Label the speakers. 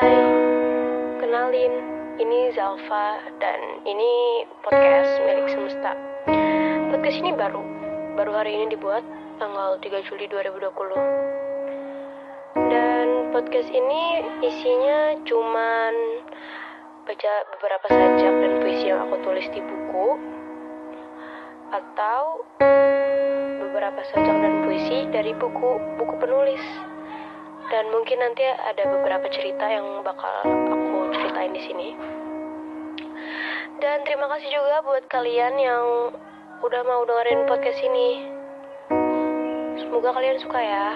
Speaker 1: Hai, kenalin, ini Zalfa dan ini podcast milik semesta. Podcast ini baru, baru hari ini dibuat tanggal 3 Juli 2020. Dan podcast ini isinya cuman baca beberapa sajak dan puisi yang aku tulis di buku atau beberapa sajak dan puisi dari buku buku penulis dan mungkin nanti ada beberapa cerita yang bakal aku ceritain di sini. Dan terima kasih juga buat kalian yang udah mau dengerin podcast ini. Semoga kalian suka ya.